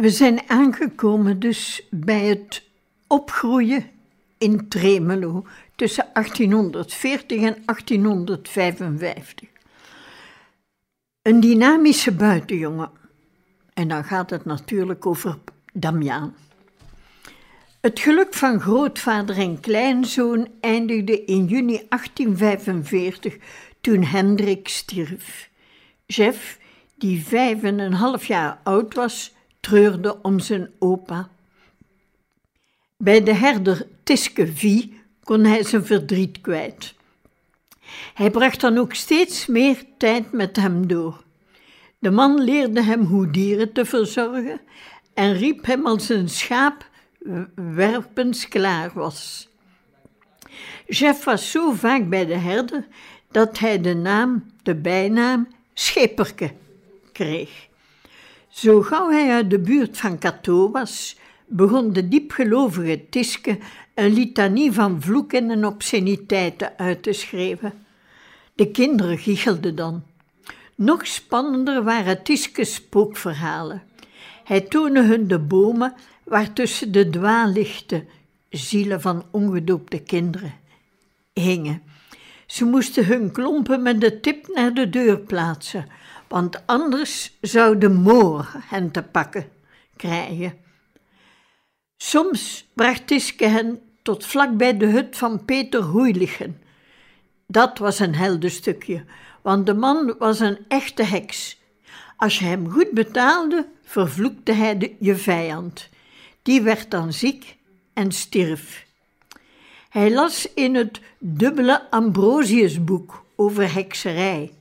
We zijn aangekomen dus bij het opgroeien in Tremelo tussen 1840 en 1855. Een dynamische buitenjongen. En dan gaat het natuurlijk over Damiaan. Het geluk van grootvader en kleinzoon eindigde in juni 1845 toen Hendrik stierf. Jeff, die vijf en een half jaar oud was, treurde om zijn opa. Bij de herder Tiske Vie kon hij zijn verdriet kwijt. Hij bracht dan ook steeds meer tijd met hem door. De man leerde hem hoe dieren te verzorgen en riep hem als een schaap werpens klaar was. Jeff was zo vaak bij de herder dat hij de naam, de bijnaam Schipperke kreeg. Zo gauw hij uit de buurt van Cato was, begon de diepgelovige Tiske een litanie van vloeken en obsceniteiten uit te schrijven. De kinderen gichelden dan. Nog spannender waren Tiskes spookverhalen. Hij toonde hun de bomen waartussen de dwaallichten, zielen van ongedoopte kinderen, hingen. Ze moesten hun klompen met de tip naar de deur plaatsen, want anders zou de moor hen te pakken krijgen. Soms bracht Tiske hen tot vlak bij de hut van Peter Hoeilichen. Dat was een heldenstukje, want de man was een echte heks. Als je hem goed betaalde, vervloekte hij de, je vijand. Die werd dan ziek en stierf. Hij las in het dubbele Ambrosiusboek over hekserij.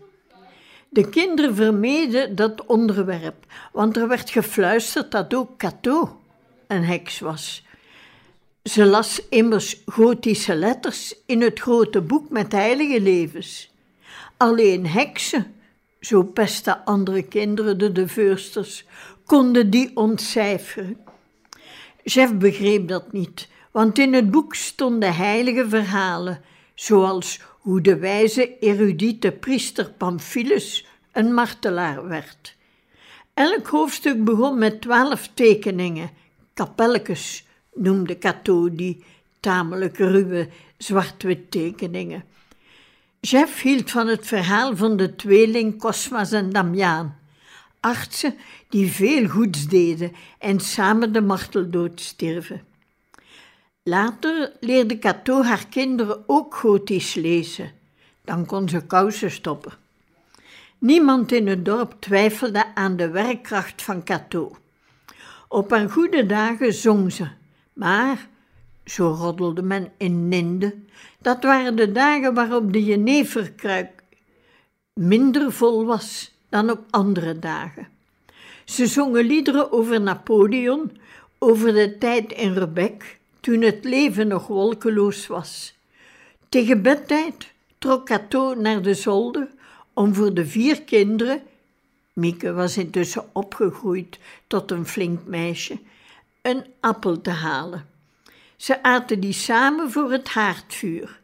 De kinderen vermeden dat onderwerp, want er werd gefluisterd dat ook Cato een heks was. Ze las immers gotische letters in het grote boek met heilige levens. Alleen heksen, zo pesten andere kinderen de de veursters, konden die ontcijferen. Jeff begreep dat niet, want in het boek stonden heilige verhalen, zoals hoe de wijze erudite priester Pamphilus een martelaar werd. Elk hoofdstuk begon met twaalf tekeningen, kapelletjes noemde Cato die tamelijk ruwe zwart-wit tekeningen. Jeff hield van het verhaal van de tweeling Cosmas en Damiaan, artsen die veel goeds deden en samen de marteldood stierven. Later leerde Cato haar kinderen ook gotisch lezen. Dan kon ze kousen stoppen. Niemand in het dorp twijfelde aan de werkkracht van Cato. Op haar goede dagen zong ze, maar, zo roddelde men in Ninde, dat waren de dagen waarop de jeneverkruik minder vol was dan op andere dagen. Ze zongen liederen over Napoleon, over de tijd in Rebek, toen het leven nog wolkeloos was. Tegen bedtijd trok Cato naar de zolder om voor de vier kinderen, Mieke was intussen opgegroeid tot een flink meisje, een appel te halen. Ze aten die samen voor het haardvuur.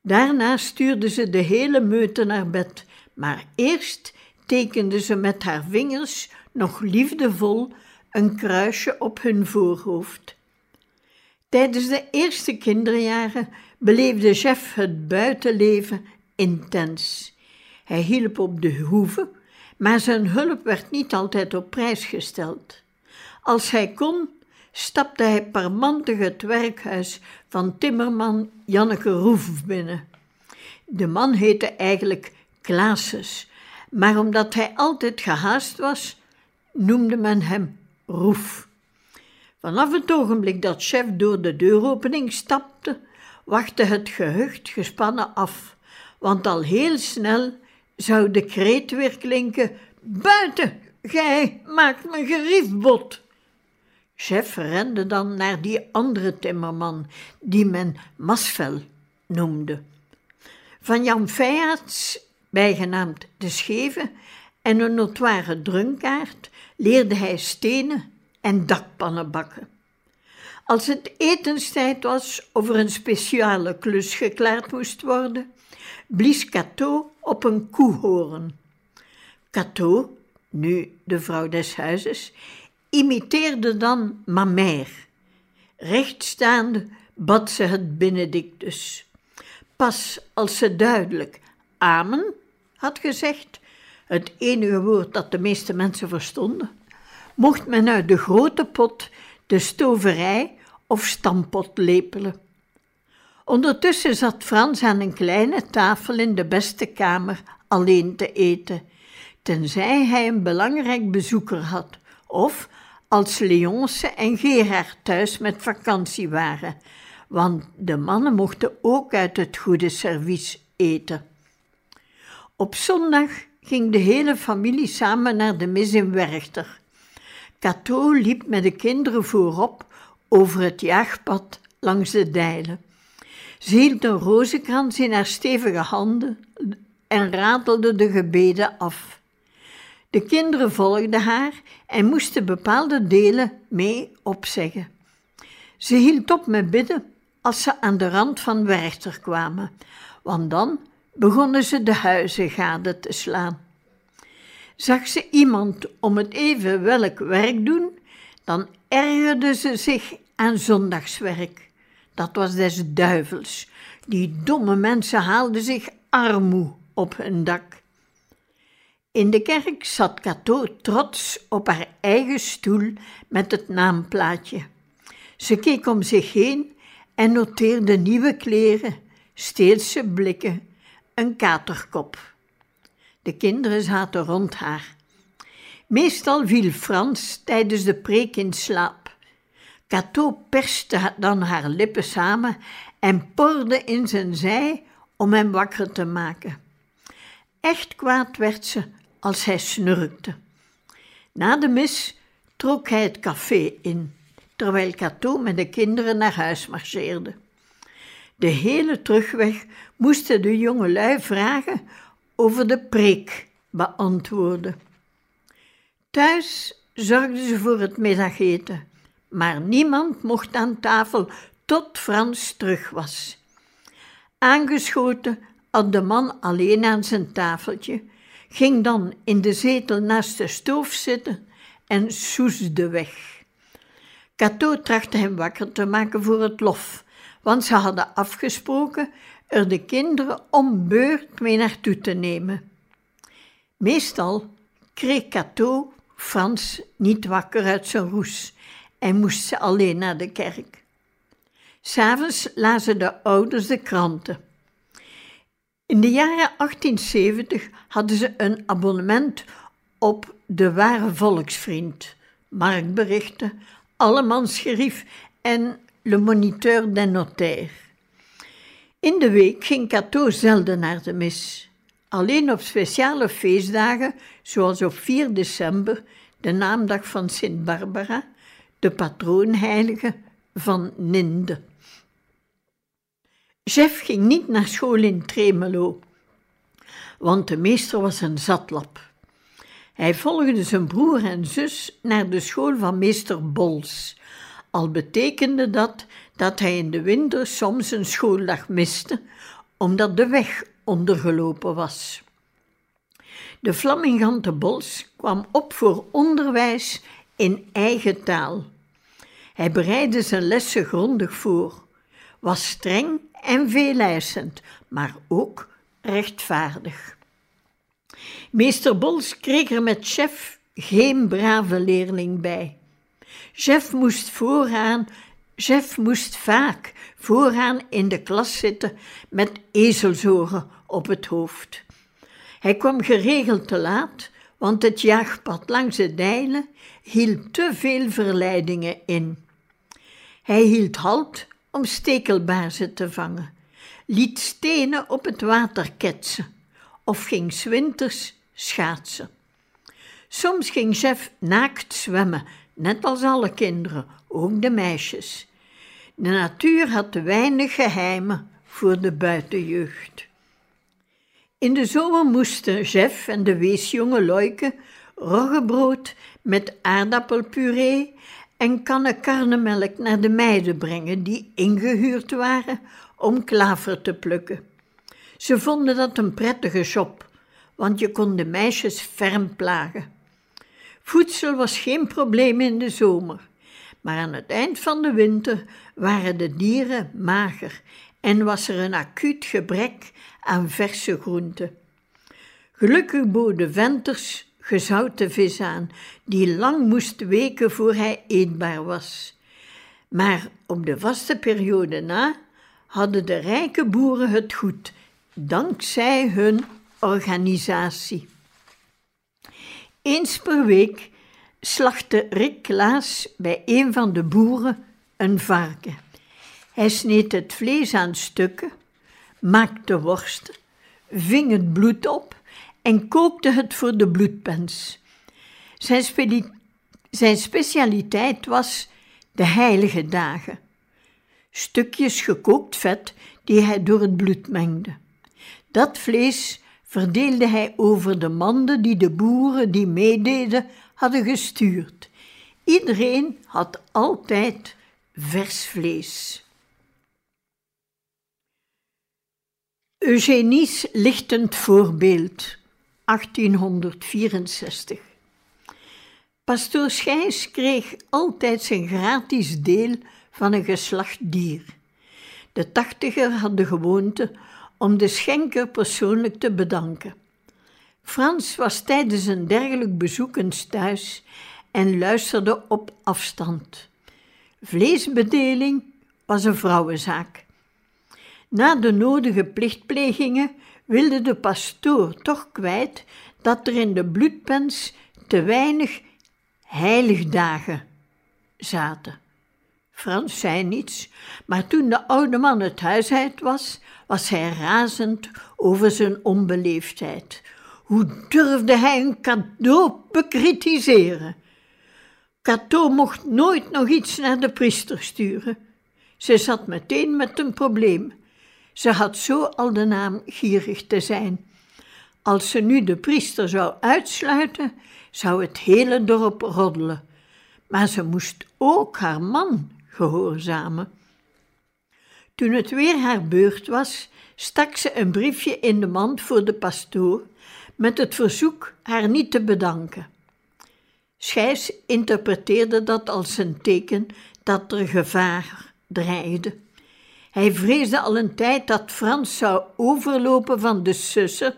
Daarna stuurde ze de hele meute naar bed, maar eerst tekende ze met haar vingers nog liefdevol een kruisje op hun voorhoofd. Tijdens de eerste kinderjaren beleefde Jeff het buitenleven intens. Hij hielp op de hoeve, maar zijn hulp werd niet altijd op prijs gesteld. Als hij kon, stapte hij parmantig het werkhuis van timmerman Janneke Roef binnen. De man heette eigenlijk Klaases, maar omdat hij altijd gehaast was, noemde men hem Roef. Vanaf het ogenblik dat chef door de deuropening stapte, wachtte het gehucht gespannen af, want al heel snel zou de kreet weer klinken: Buiten, gij maakt me geriefbot. Chef rende dan naar die andere timmerman, die men Masvel noemde. Van Jan Feyaerts, bijgenaamd de Scheve, en een notoire drunkaard leerde hij stenen en dakpannen bakken. Als het etenstijd was of er een speciale klus geklaard moest worden, blies Cato op een koehoorn. Cato, nu de vrouw des huizes, imiteerde dan Mamère. Rechtstaande bad ze het Benedictus. Pas als ze duidelijk Amen had gezegd, het enige woord dat de meeste mensen verstonden, mocht men uit de grote pot de stoverij of stampot lepelen. Ondertussen zat Frans aan een kleine tafel in de beste kamer alleen te eten, tenzij hij een belangrijk bezoeker had, of als Leonce en Gerard thuis met vakantie waren, want de mannen mochten ook uit het goede servies eten. Op zondag ging de hele familie samen naar de mis in Werchter. Cato liep met de kinderen voorop over het jaagpad langs de dijlen. Ze hield een rozenkrans in haar stevige handen en ratelde de gebeden af. De kinderen volgden haar en moesten bepaalde delen mee opzeggen. Ze hield op met bidden als ze aan de rand van Werchter kwamen, want dan begonnen ze de huizen gade te slaan. Zag ze iemand om het even welk werk doen, dan ergerde ze zich aan zondagswerk. Dat was des duivels. Die domme mensen haalden zich armoe op hun dak. In de kerk zat Cato trots op haar eigen stoel met het naamplaatje. Ze keek om zich heen en noteerde nieuwe kleren, steelse blikken, een katerkop. De kinderen zaten rond haar. Meestal viel Frans tijdens de preek in slaap. Cato perste dan haar lippen samen en porde in zijn zij om hem wakker te maken. Echt kwaad werd ze als hij snurkte. Na de mis trok hij het café in, terwijl Cato met de kinderen naar huis marcheerde. De hele terugweg moesten de jongelui vragen over de preek beantwoorden. Thuis zorgden ze voor het middageten, maar niemand mocht aan tafel tot Frans terug was. Aangeschoten had de man alleen aan zijn tafeltje, ging dan in de zetel naast de stoof zitten en soesde weg. Cato trachtte hem wakker te maken voor het lof, want ze hadden afgesproken er de kinderen om beurt mee naartoe te nemen. Meestal kreeg Cato Frans niet wakker uit zijn roes en moest ze alleen naar de kerk. S'avonds lazen de ouders de kranten. In de jaren 1870 hadden ze een abonnement op De Ware Volksvriend, marktberichten, Allemansgerief en Le Moniteur des Notaires. In de week ging Cato zelden naar de mis. Alleen op speciale feestdagen, zoals op 4 december, de naamdag van Sint Barbara, de patroonheilige van Ninde. Jeff ging niet naar school in Tremelo, want de meester was een zatlap. Hij volgde zijn broer en zus naar de school van meester Bols, al betekende dat dat hij in de winter soms een schooldag miste, omdat de weg ondergelopen was. De Flammingante Bols kwam op voor onderwijs in eigen taal. Hij bereidde zijn lessen grondig voor, was streng en veeleisend, maar ook rechtvaardig. Meester Bols kreeg er met chef geen brave leerling bij. Chef moest vooraan, chef moest vaak vooraan in de klas zitten met ezelzoren op het hoofd. Hij kwam geregeld te laat, want het jaagpad langs de dijlen hield te veel verleidingen in. Hij hield halt om stekelbaarzen te vangen, liet stenen op het water ketsen of ging zwinters schaatsen. Soms ging Jeff naakt zwemmen, net als alle kinderen, ook de meisjes. De natuur had te weinig geheimen voor de buitenjeugd. In de zomer moesten Jeff en de weesjonge Loike roggebrood met aardappelpuree en kannen karnemelk naar de meiden brengen die ingehuurd waren om klaver te plukken. Ze vonden dat een prettige job, want je kon de meisjes ferm plagen. Voedsel was geen probleem in de zomer, maar aan het eind van de winter waren de dieren mager en was er een acuut gebrek aan verse groenten. Gelukkig boden venters gezouten vis aan, die lang moest weken voor hij eetbaar was. Maar op de vaste periode na hadden de rijke boeren het goed, dankzij hun organisatie. Eens per week slachtte Rick Klaas bij een van de boeren een varken. Hij sneed het vlees aan stukken, maakte worsten, ving het bloed op en kookte het voor de bloedpens. Zijn, zijn specialiteit was de heilige dagen. Stukjes gekookt vet die hij door het bloed mengde. Dat vlees verdeelde hij over de manden die de boeren die meededen hadden gestuurd. Iedereen had altijd vers vlees. Eugenies lichtend voorbeeld 1864 Pastoor Schijs kreeg altijd zijn gratis deel van een geslacht dier. De tachtiger had de gewoonte om de schenker persoonlijk te bedanken. Frans was tijdens een dergelijk bezoek eens thuis en luisterde op afstand. Vleesbedeling was een vrouwenzaak. Na de nodige plichtplegingen wilde de pastoor toch kwijt dat er in de bloedpens te weinig heiligdagen zaten. Frans zei niets, maar toen de oude man het huis uit was, was hij razend over zijn onbeleefdheid. Hoe durfde hij een cadeau bekritiseren? Cato mocht nooit nog iets naar de priester sturen. Ze zat meteen met een probleem. Ze had zo al de naam gierig te zijn. Als ze nu de priester zou uitsluiten, zou het hele dorp roddelen. Maar ze moest ook haar man gehoorzamen. Toen het weer haar beurt was, stak ze een briefje in de mand voor de pastoor met het verzoek haar niet te bedanken. Schijs interpreteerde dat als een teken dat er gevaar dreigde. Hij vreesde al een tijd dat Frans zou overlopen van de Sussen,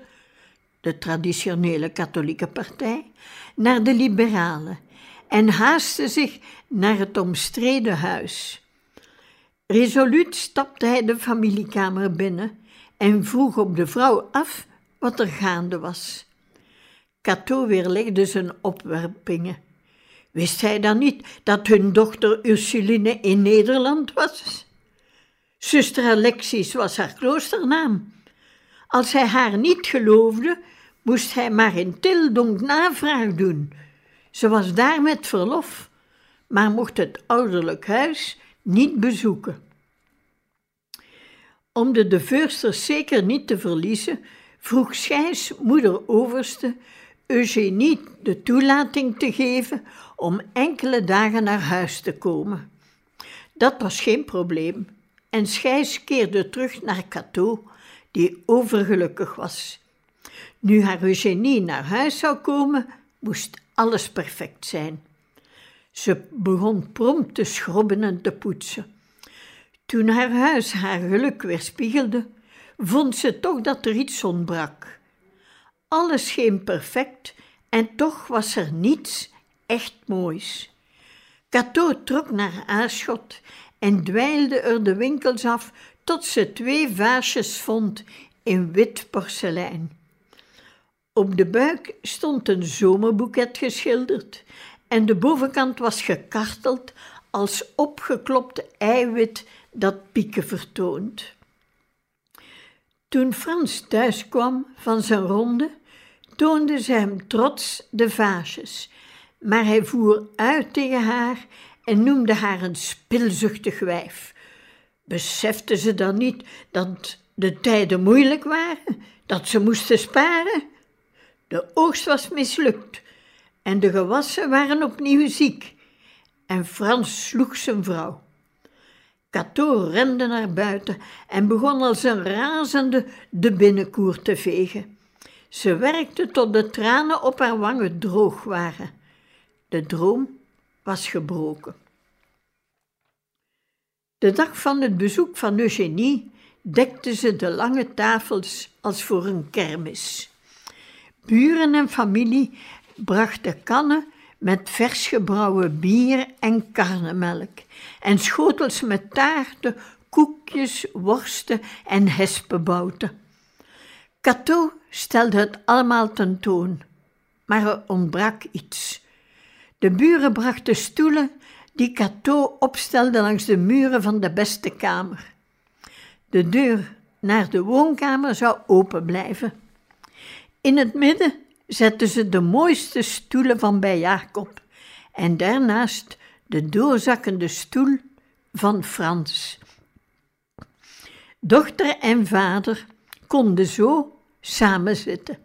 de traditionele katholieke partij, naar de liberalen en haastte zich naar het omstreden huis. Resoluut stapte hij de familiekamer binnen en vroeg op de vrouw af wat er gaande was. Cato weerlegde zijn opwerpingen. Wist hij dan niet dat hun dochter Ursuline in Nederland was? Zuster Alexis was haar kloosternaam. Als hij haar niet geloofde, moest hij maar in Tildonk navraag doen. Ze was daar met verlof, maar mocht het ouderlijk huis niet bezoeken. Om de de Veursters zeker niet te verliezen, vroeg Schijs moeder overste Eugenie de toelating te geven om enkele dagen naar huis te komen. Dat was geen probleem en Schijs keerde terug naar Cato, die overgelukkig was. Nu haar Eugenie naar huis zou komen, moest alles perfect zijn. Ze begon prompt te schrobben en te poetsen. Toen haar huis haar geluk weerspiegelde, vond ze toch dat er iets ontbrak. Alles scheen perfect en toch was er niets echt moois. Cato trok naar Aarschot en dweilde er de winkels af tot ze twee vaasjes vond in wit porselein. Op de buik stond een zomerboeket geschilderd en de bovenkant was gekarteld als opgeklopt eiwit dat pieken vertoont. Toen Frans thuis kwam van zijn ronde, toonde ze hem trots de vaasjes, maar hij voer uit tegen haar en noemde haar een spilzuchtig wijf. Besefte ze dan niet dat de tijden moeilijk waren, dat ze moesten sparen? De oogst was mislukt en de gewassen waren opnieuw ziek. En Frans sloeg zijn vrouw. Cato rende naar buiten en begon als een razende de binnenkoer te vegen. Ze werkte tot de tranen op haar wangen droog waren. De droom was gebroken. De dag van het bezoek van Eugenie dekte ze de lange tafels als voor een kermis. Buren en familie brachten kannen met vers gebrouwen bier en karnemelk en schotels met taarten, koekjes, worsten en hespenbouten. Cato stelde het allemaal tentoon, maar er ontbrak iets. De buren brachten stoelen die Cato opstelde langs de muren van de beste kamer. De deur naar de woonkamer zou open blijven. In het midden zetten ze de mooiste stoelen van bij Jacob en daarnaast de doorzakkende stoel van Frans. Dochter en vader konden zo samen zitten.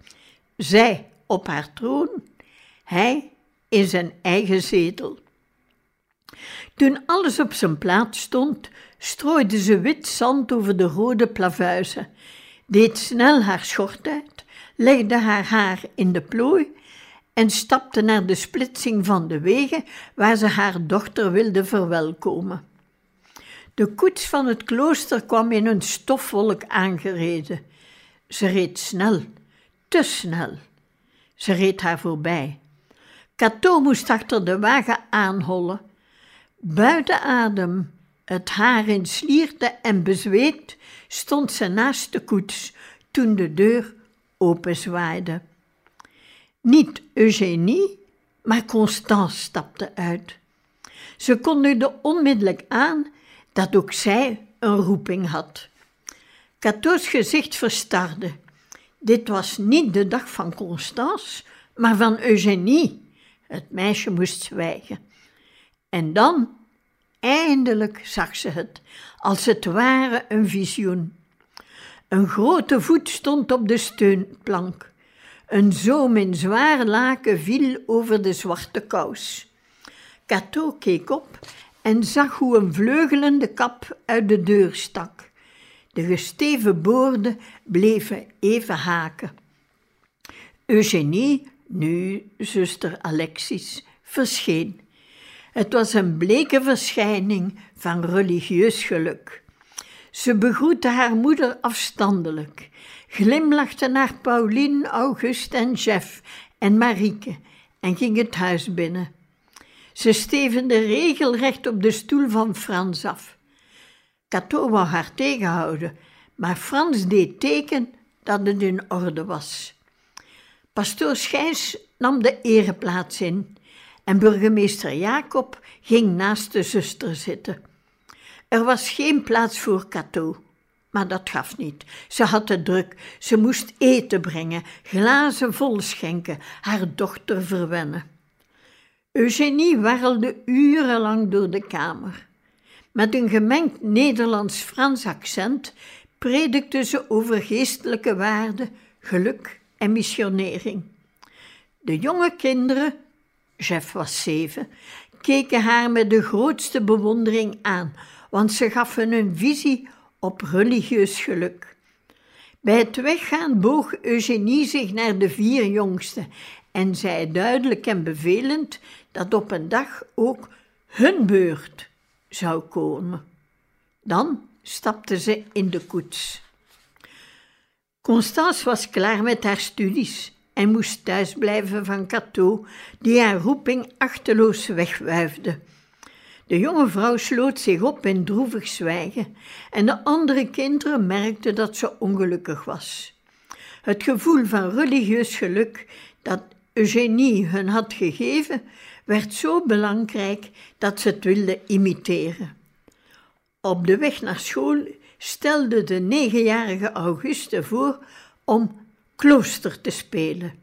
Zij op haar troon, hij in zijn eigen zetel. Toen alles op zijn plaats stond, strooide ze wit zand over de rode plavuizen, deed snel haar schort uit, legde haar haar in de plooi en stapte naar de splitsing van de wegen waar ze haar dochter wilde verwelkomen. De koets van het klooster kwam in een stofwolk aangereden. Ze reed snel, te snel. Ze reed haar voorbij. Cato moest achter de wagen aanhollen. Buiten adem, het haar in slierte en bezweet, stond ze naast de koets toen de deur openzwaaide. Niet Eugenie, maar Constance stapte uit. Ze kondigde onmiddellijk aan dat ook zij een roeping had. Cato's gezicht verstarde. Dit was niet de dag van Constance, maar van Eugenie. Het meisje moest zwijgen. En dan, eindelijk zag ze het, als het ware een visioen. Een grote voet stond op de steunplank. Een zoom in zwaar laken viel over de zwarte kous. Cato keek op en zag hoe een vleugelende kap uit de deur stak. De gesteven boorden bleven even haken. Eugenie, nu zuster Alexis, verscheen. Het was een bleke verschijning van religieus geluk. Ze begroette haar moeder afstandelijk, glimlachte naar Pauline, Auguste en Jeff en Marieke en ging het huis binnen. Ze stevende regelrecht op de stoel van Frans af. Cato wou haar tegenhouden, maar Frans deed teken dat het in orde was. Pastoor Schijs nam de ereplaats in en burgemeester Jacob ging naast de zuster zitten. Er was geen plaats voor Cato, maar dat gaf niet. Ze had het druk, ze moest eten brengen, glazen vol schenken, haar dochter verwennen. Eugenie warrelde urenlang door de kamer. Met een gemengd Nederlands-Frans accent predikte ze over geestelijke waarden, geluk en missionering. De jonge kinderen, Jeff was zeven, keken haar met de grootste bewondering aan, want ze gaf hun een visie op religieus geluk. Bij het weggaan boog Eugenie zich naar de vier jongsten en zei duidelijk en bevelend dat op een dag ook hun beurt zou komen. Dan stapte ze in de koets. Constance was klaar met haar studies en moest thuisblijven van Cato, die haar roeping achteloos wegwuifde. De jonge vrouw sloot zich op in droevig zwijgen en de andere kinderen merkten dat ze ongelukkig was. Het gevoel van religieus geluk dat Eugenie hun had gegeven, werd zo belangrijk dat ze het wilden imiteren. Op de weg naar school stelde de negenjarige Auguste voor om klooster te spelen.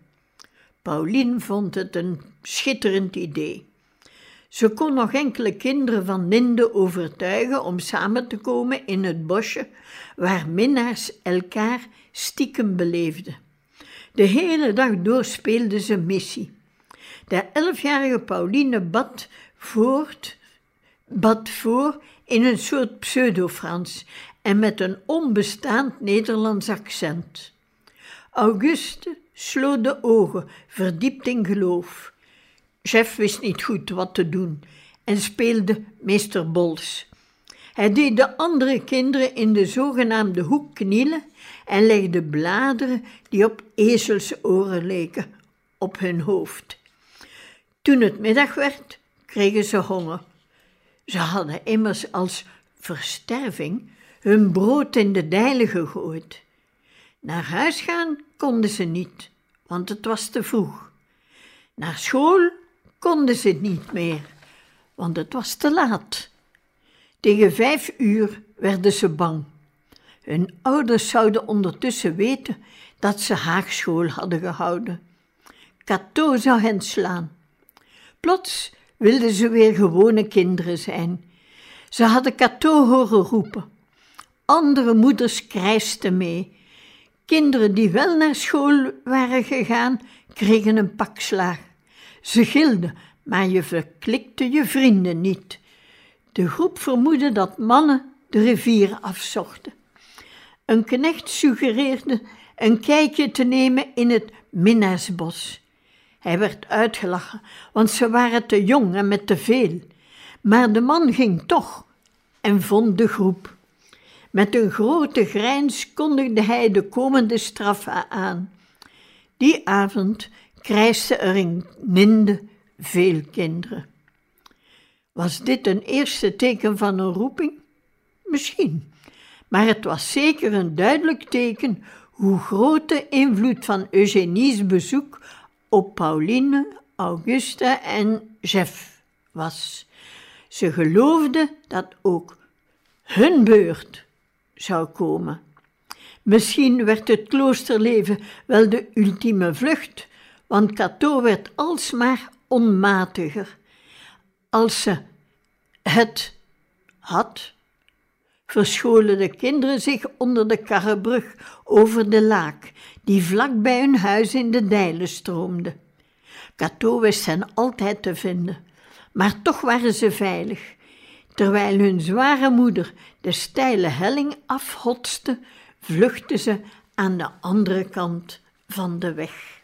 Pauline vond het een schitterend idee. Ze kon nog enkele kinderen van Ninde overtuigen om samen te komen in het bosje waar minnaars elkaar stiekem beleefden. De hele dag door speelden ze missie. De elfjarige Pauline bad voort, bad voor in een soort pseudo-Frans en met een onbestaand Nederlands accent. Auguste sloot de ogen, verdiept in geloof. Chef wist niet goed wat te doen en speelde meester Bols. Hij deed de andere kinderen in de zogenaamde hoek knielen en legde bladeren die op ezelsoren leken op hun hoofd. Toen het middag werd, kregen ze honger. Ze hadden immers als versterving hun brood in de dijlen gegooid. Naar huis gaan konden ze niet, want het was te vroeg. Naar school konden ze niet meer, want het was te laat. Tegen vijf uur werden ze bang. Hun ouders zouden ondertussen weten dat ze haagschool hadden gehouden. Cato zou hen slaan. Plots wilden ze weer gewone kinderen zijn. Ze hadden Cato horen roepen. Andere moeders krijsten mee. Kinderen die wel naar school waren gegaan, kregen een pak slaag. Ze gilden, maar je verklikte je vrienden niet. De groep vermoedde dat mannen de rivier afzochten. Een knecht suggereerde een kijkje te nemen in het minnaarsbos. Hij werd uitgelachen, want ze waren te jong en met te veel. Maar de man ging toch en vond de groep. Met een grote grijns kondigde hij de komende straf aan. Die avond krijsten er in Ninde veel kinderen. Was dit een eerste teken van een roeping? Misschien, maar het was zeker een duidelijk teken hoe groot de invloed van Eugenie's bezoek op Pauline, Auguste en Jeff was. Ze geloofden dat ook hun beurt zou komen. Misschien werd het kloosterleven wel de ultieme vlucht, want Cato werd alsmaar onmatiger. Als ze het had, verscholen de kinderen zich onder de karrebrug over de laak, die vlak bij hun huis in de dijlen stroomde. Cato wist hen altijd te vinden, maar toch waren ze veilig. Terwijl hun zware moeder de steile helling afhotste, vluchtten ze aan de andere kant van de weg.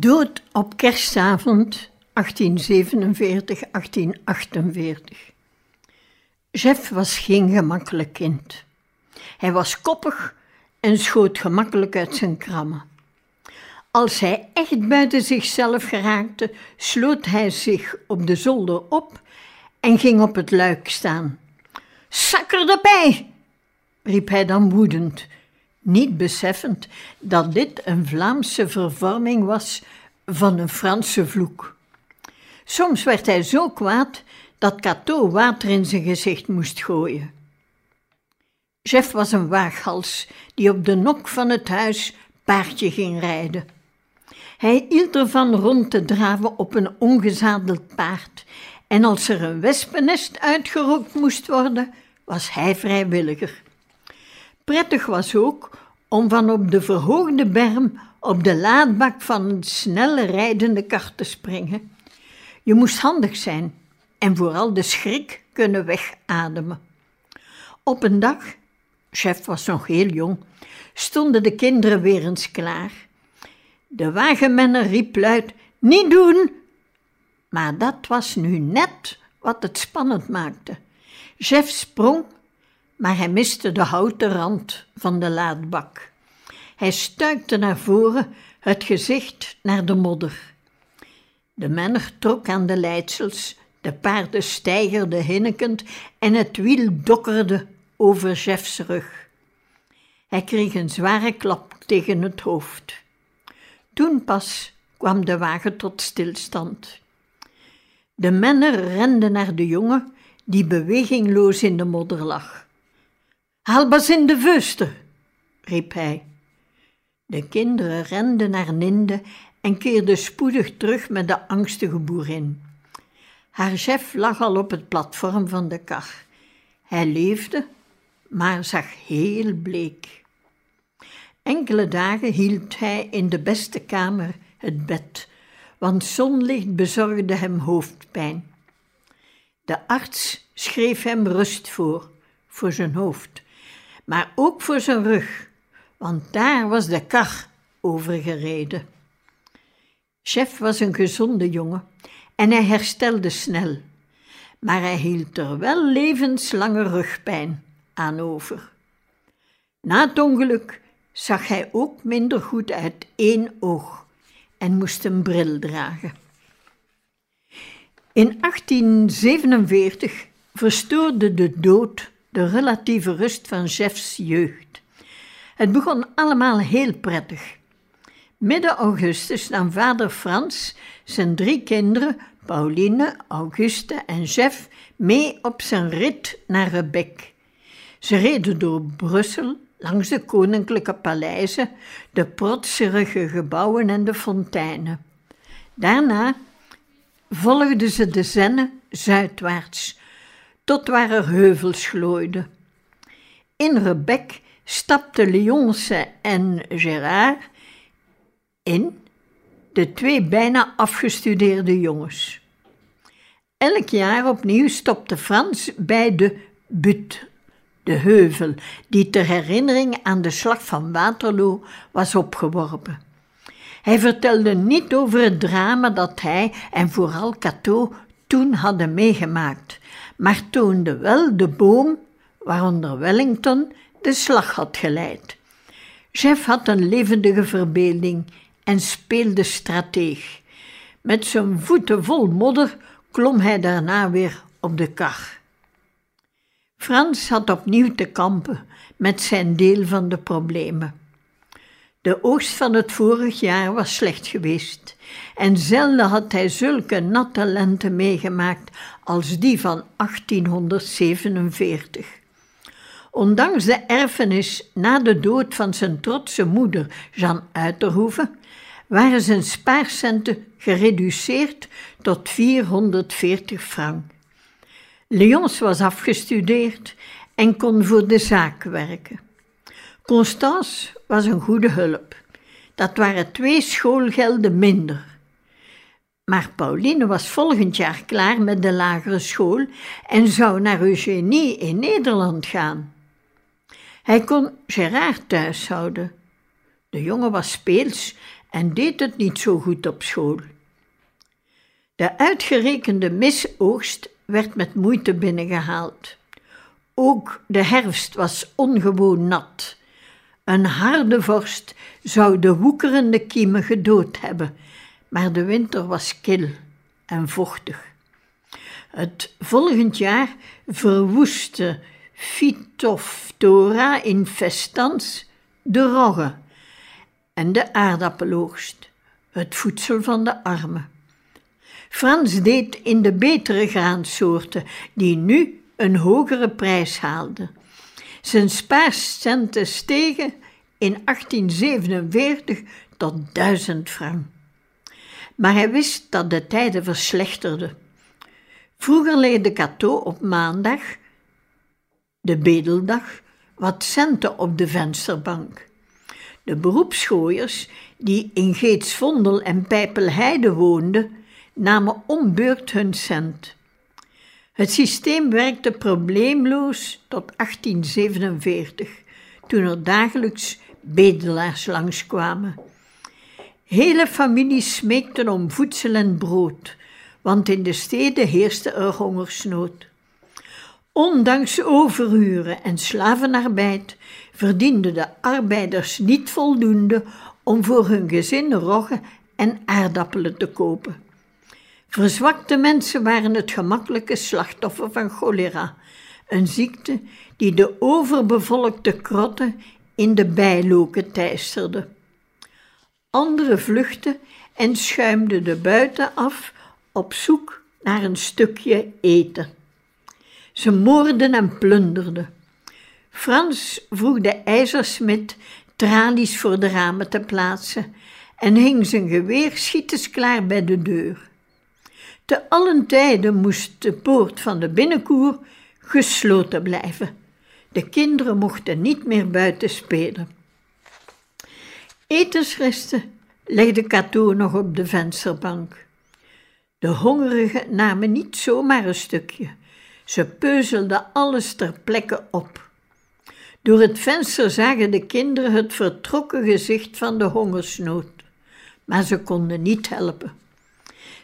Dood op kerstavond 1847-1848. Jeff was geen gemakkelijk kind. Hij was koppig en schoot gemakkelijk uit zijn krammen. Als hij echt buiten zichzelf geraakte, sloot hij zich op de zolder op en ging op het luik staan. Zakker erbij! riep hij dan woedend, niet beseffend dat dit een Vlaamse vervorming was van een Franse vloek. Soms werd hij zo kwaad dat Cato water in zijn gezicht moest gooien. Jeff was een waaghals die op de nok van het huis paardje ging rijden. Hij hield ervan rond te draven op een ongezadeld paard, en als er een wespennest uitgerookt moest worden, was hij vrijwilliger. Prettig was ook om van op de verhoogde berm op de laadbak van een snelle rijdende kar te springen. Je moest handig zijn en vooral de schrik kunnen wegademen. Op een dag, chef was nog heel jong, stonden de kinderen weer eens klaar. De wagenmenner riep luid: Niet doen! Maar dat was nu net wat het spannend maakte. Chef sprong, maar hij miste de houten rand van de laadbak. Hij stuikte naar voren, het gezicht naar de modder. De menner trok aan de leidsels, de paarden steigerden hinnekend en het wiel dokkerde over Jeffs rug. Hij kreeg een zware klap tegen het hoofd. Toen pas kwam de wagen tot stilstand. De menner rende naar de jongen, die bewegingloos in de modder lag. Haal Bas in de vuisten, riep hij. De kinderen renden naar Ninde en keerden spoedig terug met de angstige boerin. Haar chef lag al op het platform van de kar. Hij leefde, maar zag heel bleek. Enkele dagen hield hij in de beste kamer het bed, want zonlicht bezorgde hem hoofdpijn. De arts schreef hem rust voor, voor zijn hoofd, maar ook voor zijn rug, want daar was de kar overgereden. Chef was een gezonde jongen en hij herstelde snel, maar hij hield er wel levenslange rugpijn aan over. Na het ongeluk zag hij ook minder goed uit één oog en moest een bril dragen. In 1847 verstoorde de dood de relatieve rust van Jeffs jeugd. Het begon allemaal heel prettig. Midden augustus nam vader Frans zijn drie kinderen, Pauline, Auguste en Jeff, mee op zijn rit naar Rebec. Ze reden door Brussel, langs de koninklijke paleizen, de protserige gebouwen en de fonteinen. Daarna volgden ze de Zenne zuidwaarts, tot waar er heuvels glooiden. In Rebec stapten Leonce en Gérard in, de twee bijna afgestudeerde jongens. Elk jaar opnieuw stopte Frans bij de But de heuvel die ter herinnering aan de slag van Waterloo was opgeworpen. Hij vertelde niet over het drama dat hij en vooral Cato toen hadden meegemaakt, maar toonde wel de boom waaronder Wellington de slag had geleid. Jeff had een levendige verbeelding en speelde strateeg. Met zijn voeten vol modder klom hij daarna weer op de kar. Frans had opnieuw te kampen met zijn deel van de problemen. De oogst van het vorig jaar was slecht geweest en zelden had hij zulke natte lente meegemaakt als die van 1847. Ondanks de erfenis na de dood van zijn trotse moeder Jean Uiterhoeven waren zijn spaarcenten gereduceerd tot 440 frank. Leons was afgestudeerd en kon voor de zaak werken. Constance was een goede hulp. Dat waren twee schoolgelden minder. Maar Pauline was volgend jaar klaar met de lagere school en zou naar Eugenie in Nederland gaan. Hij kon Gerard thuis houden. De jongen was speels en deed het niet zo goed op school. De uitgerekende misoogst werd met moeite binnengehaald. Ook de herfst was ongewoon nat. Een harde vorst zou de woekerende kiemen gedood hebben, maar de winter was kil en vochtig. Het volgend jaar verwoestte Phytophthora infestans de rogge en de aardappeloogst, het voedsel van de armen. Frans deed in de betere graansoorten, die nu een hogere prijs haalden. Zijn spaarcenten stegen in 1847 tot duizend frank. Maar hij wist dat de tijden verslechterden. Vroeger legde Cato op maandag, de bedeldag, wat centen op de vensterbank. De beroepsgooiers, die in Geetsvondel en Pijpelheide woonden, namen ombeurt hun cent. Het systeem werkte probleemloos tot 1847, toen er dagelijks bedelaars langskwamen. Hele families smeekten om voedsel en brood, want in de steden heerste er hongersnood. Ondanks overuren en slavenarbeid verdienden de arbeiders niet voldoende om voor hun gezin rogge en aardappelen te kopen. Verzwakte mensen waren het gemakkelijke slachtoffer van cholera, een ziekte die de overbevolkte krotten in de bijloken teisterde. Anderen vluchtten en schuimden de buiten af op zoek naar een stukje eten. Ze moorden en plunderden. Frans vroeg de ijzersmid tralies voor de ramen te plaatsen en hing zijn geweer schietensklaar bij de deur. Te allen tijden moest de poort van de binnenkoer gesloten blijven. De kinderen mochten niet meer buiten spelen. Etensresten legde Cato nog op de vensterbank. De hongerigen namen niet zomaar een stukje. Ze peuzelden alles ter plekke op. Door het venster zagen de kinderen het vertrokken gezicht van de hongersnood, maar ze konden niet helpen.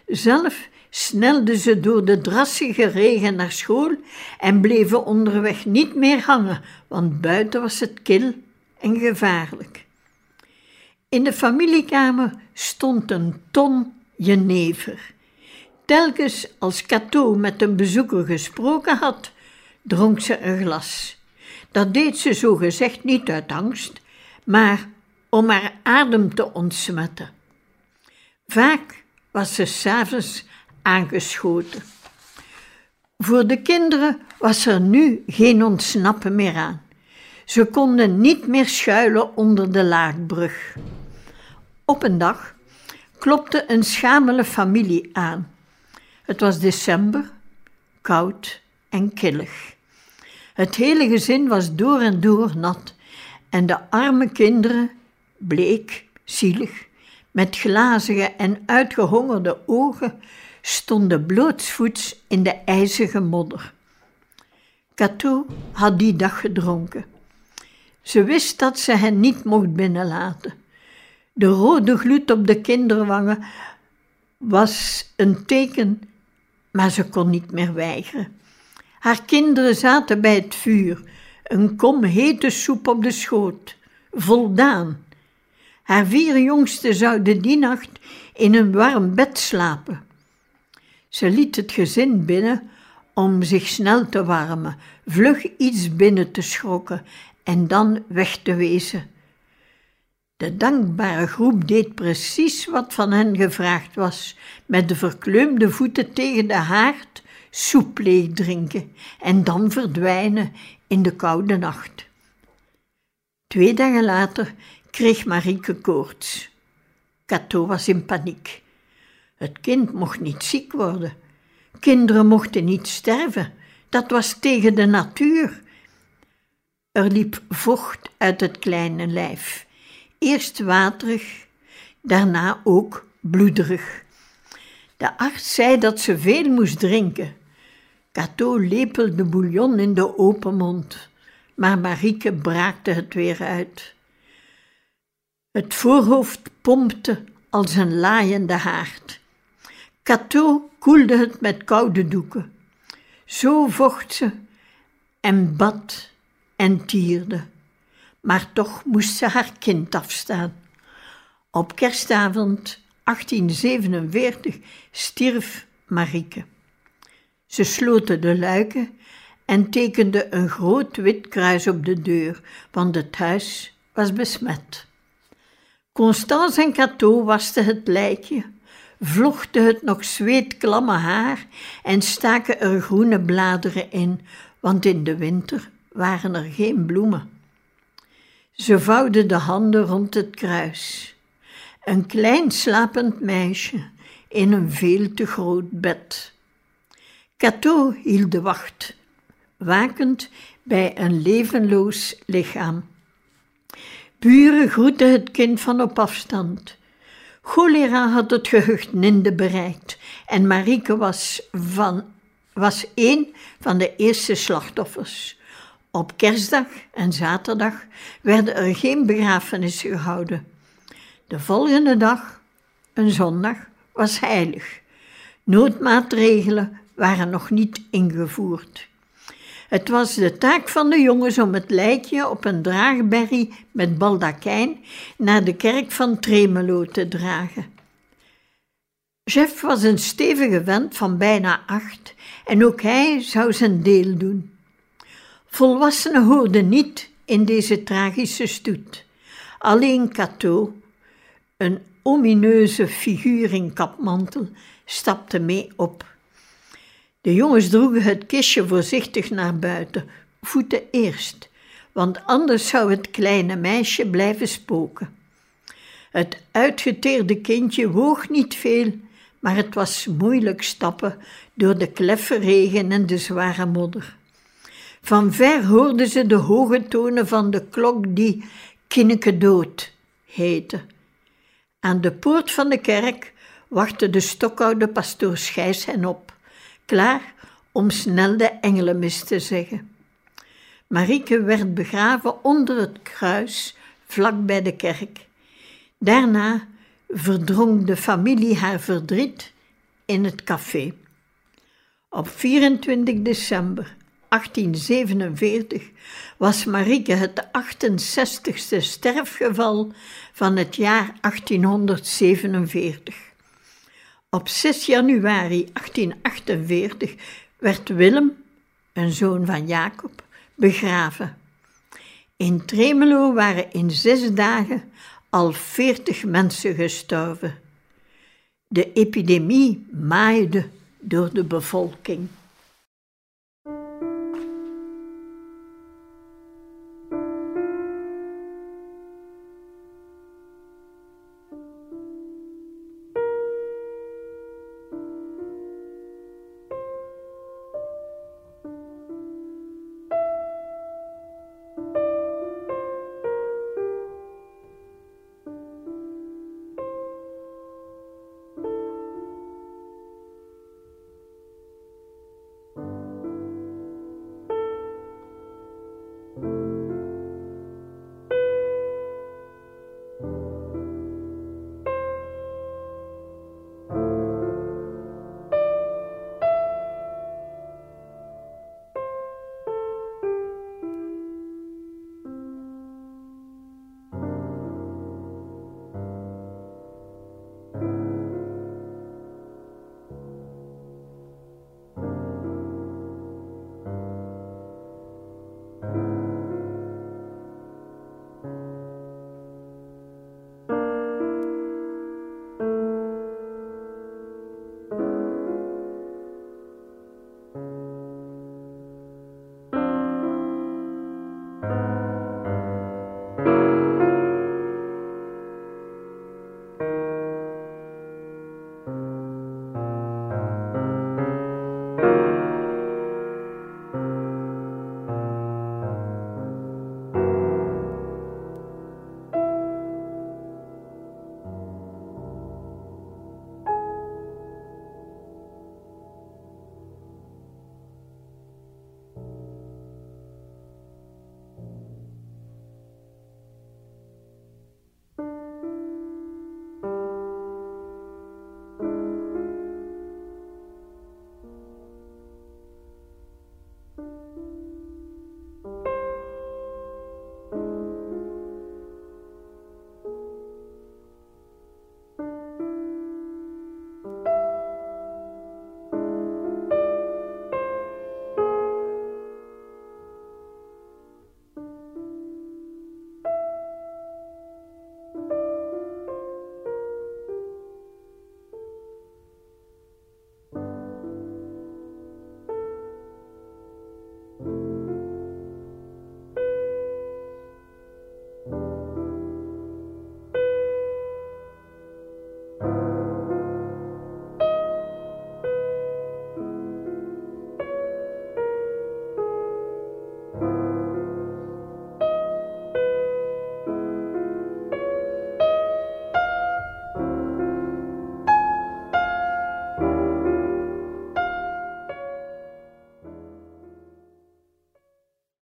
Zelf snelden ze door de drassige regen naar school en bleven onderweg niet meer hangen, want buiten was het kil en gevaarlijk. In de familiekamer stond een ton jenever. Telkens als Cato met een bezoeker gesproken had, dronk ze een glas. Dat deed ze zogezegd niet uit angst, maar om haar adem te ontsmetten. Vaak was ze s'avonds aangeschoten. Voor de kinderen was er nu geen ontsnappen meer aan. Ze konden niet meer schuilen onder de laagbrug. Op een dag klopte een schamele familie aan. Het was december, koud en killig. Het hele gezin was door en door nat en de arme kinderen, bleek, zielig, met glazige en uitgehongerde ogen, stonden blootsvoets in de ijzige modder. Cato had die dag gedronken. Ze wist dat ze hen niet mocht binnenlaten. De rode gloed op de kinderwangen was een teken, maar ze kon niet meer weigeren. Haar kinderen zaten bij het vuur, een kom hete soep op de schoot, voldaan. Haar vier jongsten zouden die nacht in een warm bed slapen. Ze liet het gezin binnen om zich snel te warmen, vlug iets binnen te schrokken en dan weg te wezen. De dankbare groep deed precies wat van hen gevraagd was, met de verkleumde voeten tegen de haard soep leeg drinken en dan verdwijnen in de koude nacht. Twee dagen later kreeg Marieke koorts. Cato was in paniek. Het kind mocht niet ziek worden. Kinderen mochten niet sterven. Dat was tegen de natuur. Er liep vocht uit het kleine lijf. Eerst waterig, daarna ook bloederig. De arts zei dat ze veel moest drinken. Cato lepelde bouillon in de open mond, maar Marieke braakte het weer uit. Het voorhoofd pompte als een laaiende haard. Cato koelde het met koude doeken. Zo vocht ze en bad en tierde. Maar toch moest ze haar kind afstaan. Op kerstavond 1847 stierf Marieke. Ze sloten de luiken en tekende een groot wit kruis op de deur, want het huis was besmet. Constance en Cato wasten het lijkje, vlochten het nog zweetklamme haar en staken er groene bladeren in, want in de winter waren er geen bloemen. Ze vouwden de handen rond het kruis. Een klein slapend meisje in een veel te groot bed. Cato hield de wacht, wakend bij een levenloos lichaam. Buren groetten het kind van op afstand. Cholera had het gehucht Ninde bereikt en Marieke was, van, was een van de eerste slachtoffers. Op kerstdag en zaterdag werden er geen begrafenissen gehouden. De volgende dag, een zondag, was heilig. Noodmaatregelen waren nog niet ingevoerd. Het was de taak van de jongens om het lijkje op een draagberry met baldakijn naar de kerk van Tremelo te dragen. Jeff was een stevige vent van bijna acht en ook hij zou zijn deel doen. Volwassenen hoorden niet in deze tragische stoet. Alleen Cato, een omineuze figuur in kapmantel, stapte mee op. De jongens droegen het kistje voorzichtig naar buiten, voeten eerst, want anders zou het kleine meisje blijven spoken. Het uitgeteerde kindje woog niet veel, maar het was moeilijk stappen door de kleffe regen en de zware modder. Van ver hoorden ze de hoge tonen van de klok die Kinneke dood heette. Aan de poort van de kerk wachtte de stokoude pastoor Schijs hen op klaar om snel de engelenmis te zeggen. Marieke werd begraven onder het kruis vlak bij de kerk. Daarna verdrong de familie haar verdriet in het café. Op 24 december 1847 was Marieke het 68ste sterfgeval van het jaar 1847. Op 6 januari 1848 werd Willem, een zoon van Jacob, begraven. In Tremelo waren in zes dagen al veertig mensen gestorven. De epidemie maaide door de bevolking.